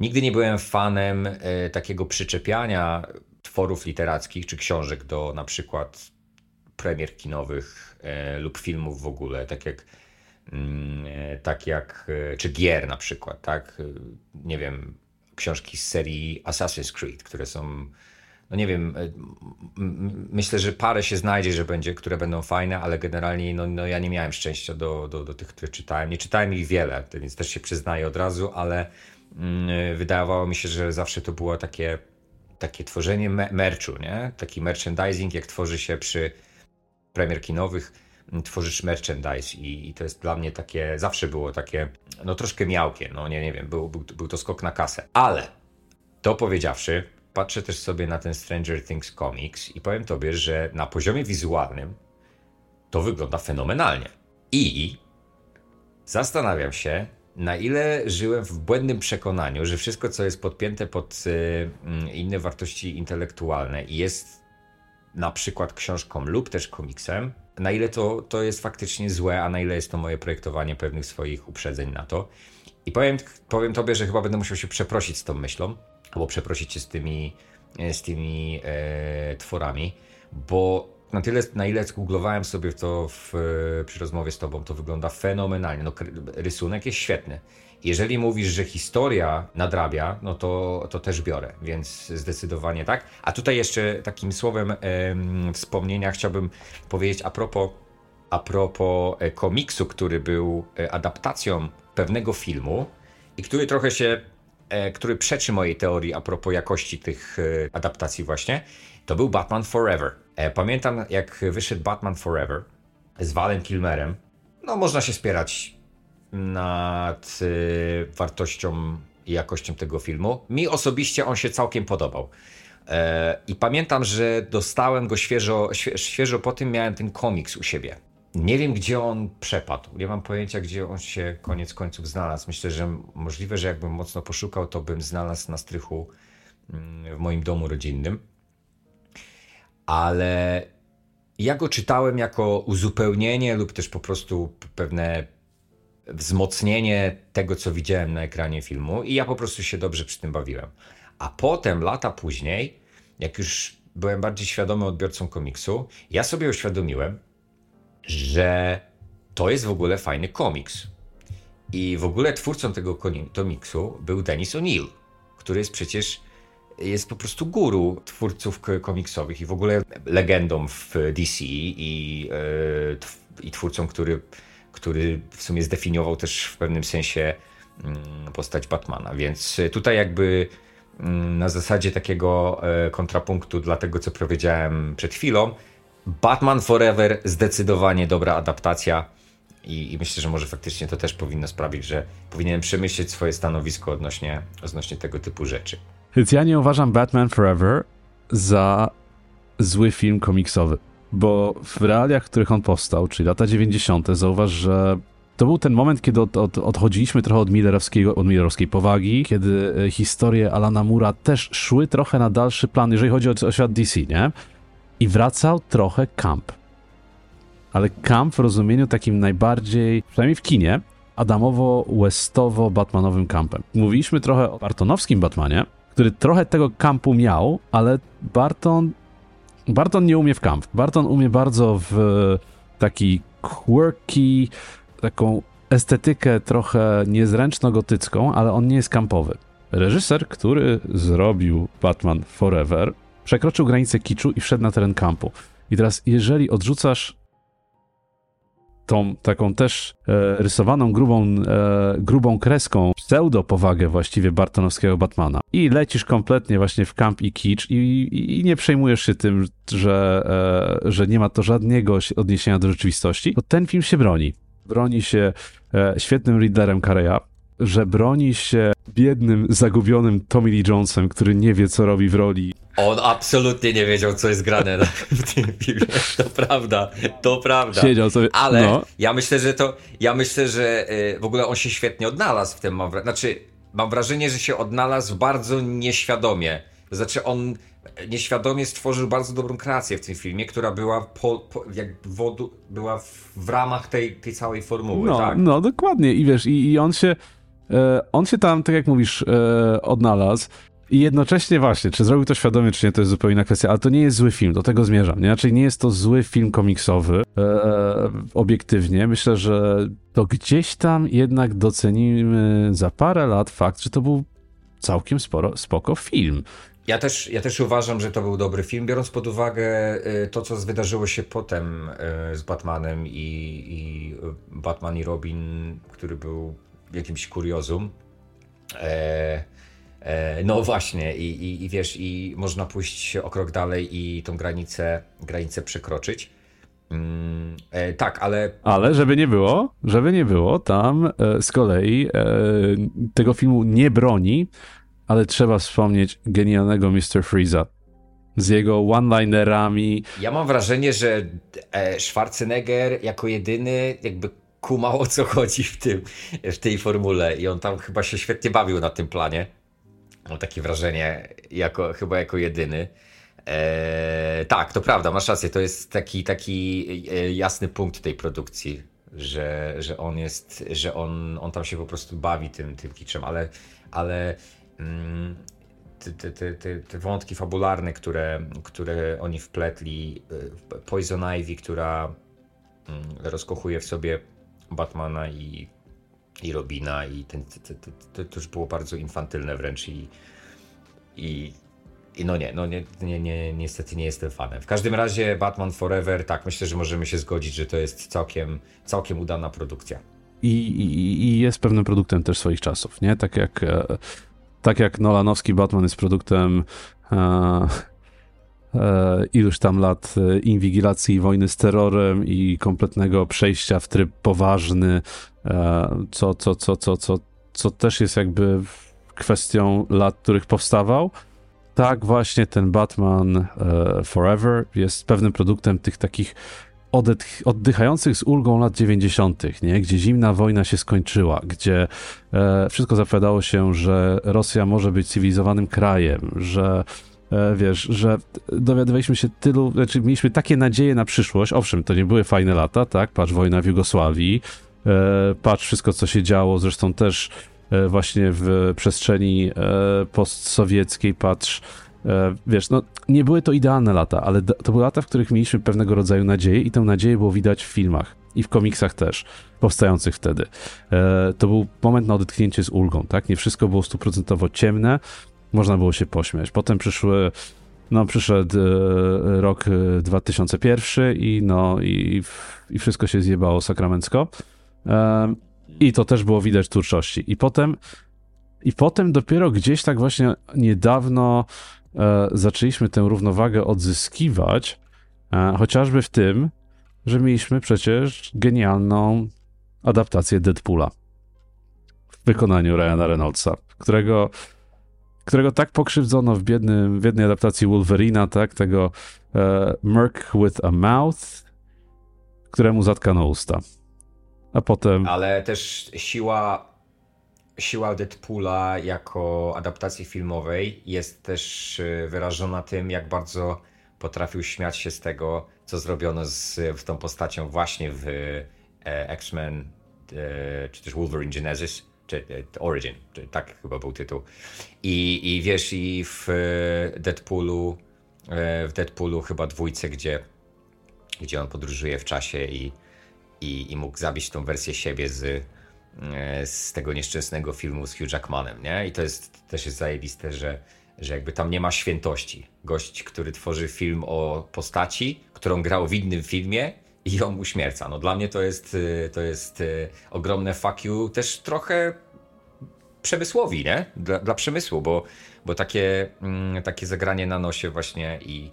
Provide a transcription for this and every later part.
nigdy nie byłem fanem e, takiego przyczepiania tworów literackich czy książek do na przykład premier kinowych e, lub filmów w ogóle, tak jak mm, e, tak jak, czy gier na przykład, tak, nie wiem, książki z serii Assassin's Creed, które są, no nie wiem, myślę, że parę się znajdzie, że będzie, które będą fajne, ale generalnie no, no ja nie miałem szczęścia do, do, do tych, które czytałem, nie czytałem ich wiele, więc też się przyznaję od razu, ale wydawało mi się, że zawsze to było takie takie tworzenie me- merchu, nie? Taki merchandising, jak tworzy się przy premier kinowych, m, tworzysz merchandise i, i to jest dla mnie takie, zawsze było takie, no troszkę miałkie, no nie, nie wiem, był, był, był to skok na kasę. Ale, to powiedziawszy, patrzę też sobie na ten Stranger Things comics i powiem tobie, że na poziomie wizualnym to wygląda fenomenalnie. I zastanawiam się, na ile żyłem w błędnym przekonaniu, że wszystko, co jest podpięte pod y, mm, inne wartości intelektualne i jest na przykład książką lub też komiksem, na ile to, to jest faktycznie złe, a na ile jest to moje projektowanie pewnych swoich uprzedzeń na to. I powiem, powiem tobie, że chyba będę musiał się przeprosić z tą myślą, albo przeprosić się z tymi, e, z tymi e, tworami, bo na tyle, na ile googlowałem sobie to w, e, przy rozmowie z tobą, to wygląda fenomenalnie. No, rysunek jest świetny. Jeżeli mówisz, że historia nadrabia, no to, to też biorę, więc zdecydowanie tak. A tutaj jeszcze takim słowem em, wspomnienia chciałbym powiedzieć a propos, a propos e, komiksu, który był e, adaptacją pewnego filmu i który trochę się, który przeczy mojej teorii a propos jakości tych e, adaptacji właśnie, to był Batman Forever. E, Pamiętam jak wyszedł Batman Forever z Valem Kilmerem. No można się spierać nad wartością i jakością tego filmu. Mi osobiście on się całkiem podobał. E, I pamiętam, że dostałem go świeżo, świe, świeżo po tym, miałem ten komiks u siebie. Nie wiem, gdzie on przepadł. Nie mam pojęcia, gdzie on się koniec końców znalazł. Myślę, że możliwe, że jakbym mocno poszukał, to bym znalazł na strychu mm, w moim domu rodzinnym. Ale ja go czytałem jako uzupełnienie lub też po prostu pewne wzmocnienie tego, co widziałem na ekranie filmu, i ja po prostu się dobrze przy tym bawiłem. A potem, lata później, jak już byłem bardziej świadomy odbiorcą komiksu, ja sobie uświadomiłem, że to jest w ogóle fajny komiks. I w ogóle twórcą tego komiksu był Dennis O'Neill, który jest przecież jest po prostu guru twórców komiksowych i w ogóle legendą w DC i, e, i twórcą, który, który w sumie zdefiniował też w pewnym sensie mm, postać Batmana. Więc tutaj jakby mm, na zasadzie takiego e, kontrapunktu dla tego, co powiedziałem przed chwilą, Batman Forever zdecydowanie dobra adaptacja i, i myślę, że może faktycznie to też powinno sprawić, że powinienem przemyśleć swoje stanowisko odnośnie, odnośnie tego typu rzeczy. Więc ja nie uważam Batman Forever za zły film komiksowy, bo w realiach, w których on powstał, czyli lata 90., zauważ, że to był ten moment, kiedy od, od, odchodziliśmy trochę od, Millerowskiego, od Millerowskiej powagi, kiedy e, historie Alana Mura też szły trochę na dalszy plan, jeżeli chodzi o, o świat DC, nie? I wracał trochę camp. Ale camp w rozumieniu takim najbardziej, przynajmniej w kinie, Adamowo-Westowo-Batmanowym kampem. Mówiliśmy trochę o Bartonowskim Batmanie, który trochę tego kampu miał, ale Barton Barton nie umie w kamp. Barton umie bardzo w taki quirky, taką estetykę trochę niezręczno-gotycką, ale on nie jest kampowy. Reżyser, który zrobił Batman Forever, przekroczył granicę kiczu i wszedł na teren kampu. I teraz, jeżeli odrzucasz tą taką też e, rysowaną grubą, e, grubą kreską pseudo-powagę właściwie Bartonowskiego Batmana i lecisz kompletnie właśnie w camp i kicz i, i, i nie przejmujesz się tym, że, e, że nie ma to żadnego odniesienia do rzeczywistości, to ten film się broni. Broni się e, świetnym Riddlerem Carreya, że broni się biednym, zagubionym Tommy Lee Jonesem, który nie wie, co robi w roli. On absolutnie nie wiedział, co jest grane w tym filmie. To prawda, to prawda. Siedział sobie. Ale no. ja myślę, że to. Ja myślę, że y, w ogóle on się świetnie odnalazł w tym. Mam wra- znaczy, mam wrażenie, że się odnalazł bardzo nieświadomie. To znaczy, on nieświadomie stworzył bardzo dobrą kreację w tym filmie, która była po, po, jak wodu, była w, w ramach tej, tej całej formuły, No, tak? no dokładnie. I wiesz, i, i on się. e, on się tam, tak jak mówisz, e, odnalazł. I jednocześnie właśnie, czy zrobił to świadomie, czy nie, to jest zupełnie inna kwestia, ale to nie jest zły film, do tego zmierzam. Nie? Znaczy nie jest to zły film komiksowy, e, obiektywnie. Myślę, że to gdzieś tam jednak docenimy za parę lat fakt, że to był całkiem sporo, spoko film. Ja też, ja też uważam, że to był dobry film, biorąc pod uwagę y, to, co wydarzyło się potem y, z Batmanem i, i Batman i Robin, który był jakimś kuriozum. E, e, no właśnie, i, i, i wiesz, i można pójść o krok dalej i tą granicę, granicę przekroczyć. Mm, e, tak, ale. Ale żeby nie było, żeby nie było, tam e, z kolei e, tego filmu nie broni ale trzeba wspomnieć genialnego Mr. Freeza z jego one-linerami. Ja mam wrażenie, że e, Schwarzenegger jako jedyny jakby kumał o co chodzi w, tym, w tej formule i on tam chyba się świetnie bawił na tym planie. Mam takie wrażenie, jako, chyba jako jedyny. E, tak, to prawda, masz rację, to jest taki, taki e, jasny punkt tej produkcji, że, że on jest, że on, on tam się po prostu bawi tym, tym kiczem, ale, ale Mm, te, te, te, te, wątki fabularne, które, które oni wpletli, y, Poison Ivy, która mm, rozkochuje w sobie Batmana i, i Robina i ten, to, to, już było bardzo infantylne wręcz i, i, i no nie, no nie, nie, nie, niestety nie jestem fanem. W każdym razie Batman Forever, tak, myślę, że możemy się zgodzić, że to jest całkiem, całkiem udana produkcja. I, i, i jest pewnym produktem też swoich czasów, nie? Tak jak e, tak jak Nolanowski Batman jest produktem e, iluś tam lat e, inwigilacji i wojny z terrorem i kompletnego przejścia w tryb poważny, e, co, co, co, co, co, co też jest jakby kwestią lat, których powstawał. Tak właśnie ten Batman e, Forever jest pewnym produktem tych takich oddychających z ulgą lat 90., nie? gdzie zimna wojna się skończyła, gdzie e, wszystko zapowiadało się, że Rosja może być cywilizowanym krajem, że e, wiesz, że dowiadywaliśmy się tylu, znaczy mieliśmy takie nadzieje na przyszłość. Owszem, to nie były fajne lata, tak? Patrz wojna w Jugosławii, e, patrz wszystko, co się działo, zresztą też e, właśnie w przestrzeni e, postsowieckiej, patrz E, wiesz, no nie były to idealne lata, ale to były lata, w których mieliśmy pewnego rodzaju nadzieję i tę nadzieję było widać w filmach i w komiksach też, powstających wtedy. E, to był moment na odetchnięcie z ulgą, tak? Nie wszystko było stuprocentowo ciemne, można było się pośmiać. Potem przyszły, no przyszedł e, rok 2001 i no i, i wszystko się zjebało sakramencko. I to też było widać twórczości. I potem i potem dopiero gdzieś tak właśnie niedawno e, zaczęliśmy tę równowagę odzyskiwać, e, chociażby w tym, że mieliśmy przecież genialną adaptację Deadpoola w wykonaniu Ryana Reynoldsa, którego, którego tak pokrzywdzono w, biednym, w jednej adaptacji Wolverina, tak, tego e, Merc with a Mouth, któremu zatkano usta. A potem... Ale też siła siła Deadpoola jako adaptacji filmowej jest też y, wyrażona tym, jak bardzo potrafił śmiać się z tego, co zrobiono z, z tą postacią właśnie w e, X-Men, e, czy też Wolverine Genesis, czy e, Origin, czy tak chyba był tytuł. I, i wiesz, i w Deadpoolu, w Deadpoolu chyba dwójce, gdzie, gdzie on podróżuje w czasie i, i, i mógł zabić tą wersję siebie z E, z tego nieszczęsnego filmu z Hugh Jackmanem, nie? I to jest też jest zajebiste, że, że jakby tam nie ma świętości. Gość, który tworzy film o postaci, którą grał w innym filmie i ją uśmierca. No dla mnie to jest, e, to jest e, ogromne fuck you, też trochę przemysłowi, nie? Dla, dla przemysłu, bo, bo takie, mm, takie zagranie na nosie właśnie i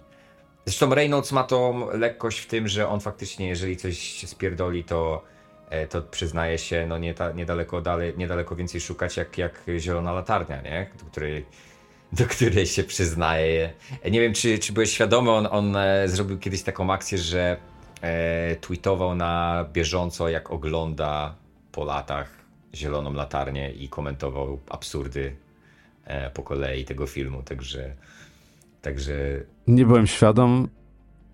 zresztą Reynolds ma tą lekkość w tym, że on faktycznie, jeżeli coś spierdoli, to E, to przyznaje się, no nie ta, niedaleko, dalej, niedaleko więcej szukać jak, jak zielona latarnia, nie? Do której, do której się przyznaje. E, nie wiem, czy, czy byłeś świadomy, on, on e, zrobił kiedyś taką akcję, że e, tweetował na bieżąco, jak ogląda po latach zieloną latarnię i komentował absurdy e, po kolei tego filmu, także także... Nie byłem świadom,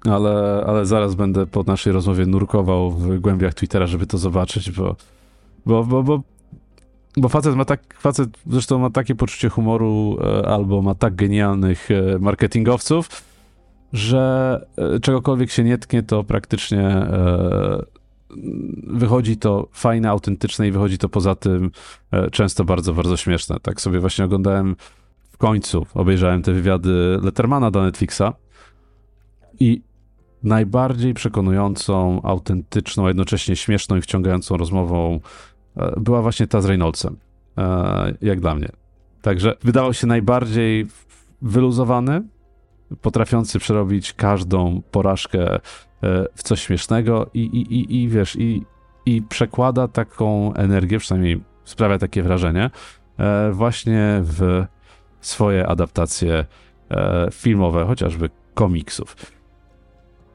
ale, ale zaraz będę po naszej rozmowie nurkował w głębiach Twittera, żeby to zobaczyć, bo, bo, bo, bo bo facet ma tak, facet zresztą ma takie poczucie humoru e, albo ma tak genialnych e, marketingowców, że e, czegokolwiek się nie tknie, to praktycznie wychodzi to fajne, autentyczne i wychodzi to poza tym często bardzo, bardzo śmieszne. Tak sobie właśnie oglądałem w końcu, obejrzałem te wywiady Lettermana do Netflixa i najbardziej przekonującą, autentyczną, jednocześnie śmieszną i wciągającą rozmową E, była właśnie ta z Reynoldsem, e, jak dla mnie. Także wydawał się najbardziej wyluzowany, potrafiący przerobić każdą porażkę e, w coś śmiesznego i, i, i, i wiesz, i, i przekłada taką energię, przynajmniej sprawia takie wrażenie, właśnie w swoje adaptacje filmowe, chociażby komiksów.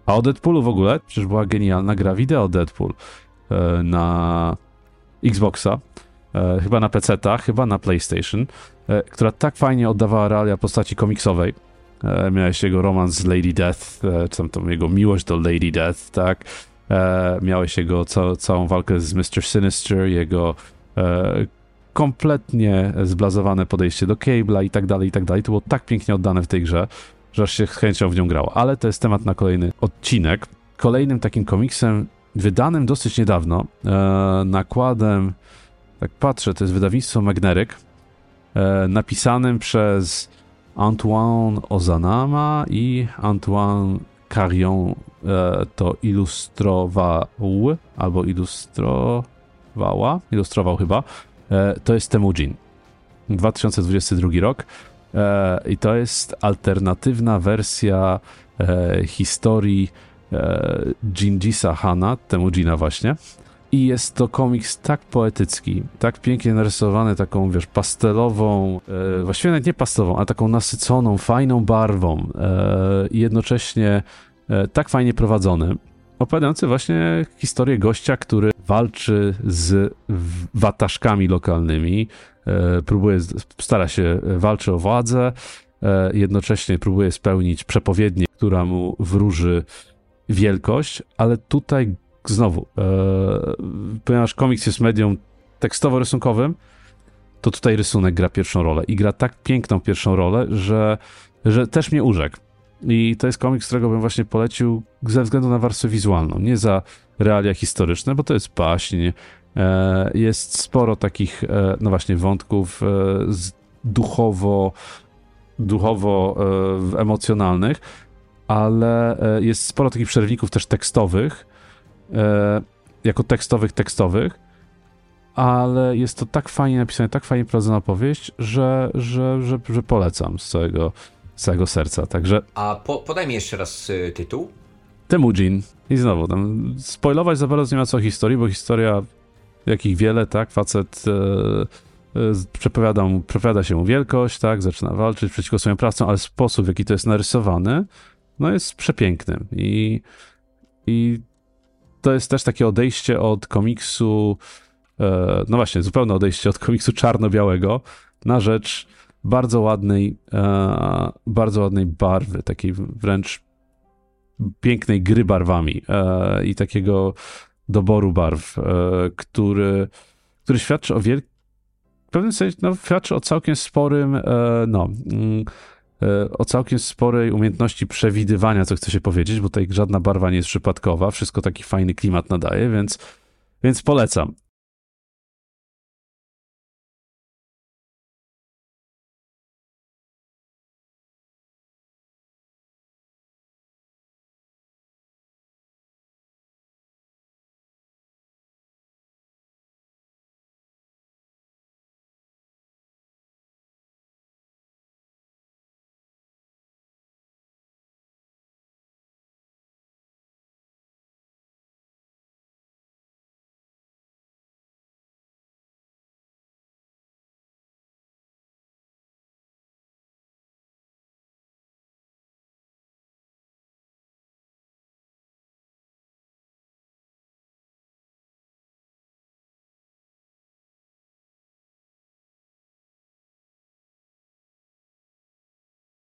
A o Deadpoolu w ogóle, przecież była genialna gra wideo Deadpool na Xboxa, e, chyba na PC, chyba na PlayStation, e, która tak fajnie oddawała realia postaci komiksowej. E, miałeś jego romans z Lady Death, e, czy tam, jego miłość do Lady Death, tak? E, miałeś jego ca całą walkę z Mr. Sinister, jego kompletnie zblazowane podejście do Cable'a i tak dalej, i tak dalej. To było tak pięknie oddane w tej grze, że aż się z chęcią w nią grało. Ale to jest temat na kolejny odcinek. Kolejnym takim komiksem wydanym dosyć niedawno nakładem, tak patrzę, to jest wydawnictwo Magneryk, napisanym przez Antoine Ozanama i Antoine Carion e, to ilustrował, albo ilustrowała, ilustrował chyba, e, to jest Temujin. 2022 rok e, i to jest alternatywna wersja historii Jinjisa Hana, temu Jina właśnie. I jest to komiks tak poetycki, tak pięknie narysowany, taką, wiesz, pastelową, e, właściwie nawet nie pastelową, ale taką nasyconą, fajną barwą e, i jednocześnie e, tak fajnie prowadzony, opowiadający właśnie historię gościa, który walczy z wataszkami lokalnymi, e, próbuje, stara się, walczy o władzę, e, jednocześnie próbuje spełnić przepowiednię, która mu wróży wielkość, ale tutaj znowu, e, ponieważ komiks jest medium tekstowo-rysunkowym, to tutaj rysunek gra pierwszą rolę i gra tak piękną pierwszą rolę, że, że też mnie urzekł. I to jest komiks, którego bym właśnie polecił ze względu na warstwę wizualną, nie za realia historyczne, bo to jest baśń, e, jest sporo takich, e, no właśnie, wątków e, duchowo, duchowo e, emocjonalnych, ale e, jest sporo takich przerwników też tekstowych, e, jako tekstowych, tekstowych, ale jest to tak fajnie napisane, tak fajnie prowadzona powieść, że, że, że, że polecam z całego, z całego serca, także... A po, podaj mi jeszcze raz y, tytuł. Temujin. I znowu, tam spoilować za bardzo nie ma co historii, bo historia, jakich wiele, tak, facet e, e, przepowiada, mu, przepowiada się mu wielkość, tak, zaczyna walczyć przeciwko swoim prawcom, ale sposób, w jaki to jest narysowany, no jest przepiękny i, i to jest też takie odejście od komiksu, e, no właśnie, zupełne odejście od komiksu czarno-białego na rzecz bardzo ładnej, e, bardzo ładnej barwy, takiej wręcz pięknej gry barwami e, i takiego doboru barw, który, który świadczy o wielkim, w pewnym sensie no, świadczy o całkiem sporym, no, mm, o całkiem sporej umiejętności przewidywania, co chce się powiedzieć, bo tutaj żadna barwa nie jest przypadkowa, wszystko taki fajny klimat nadaje, więc, więc polecam.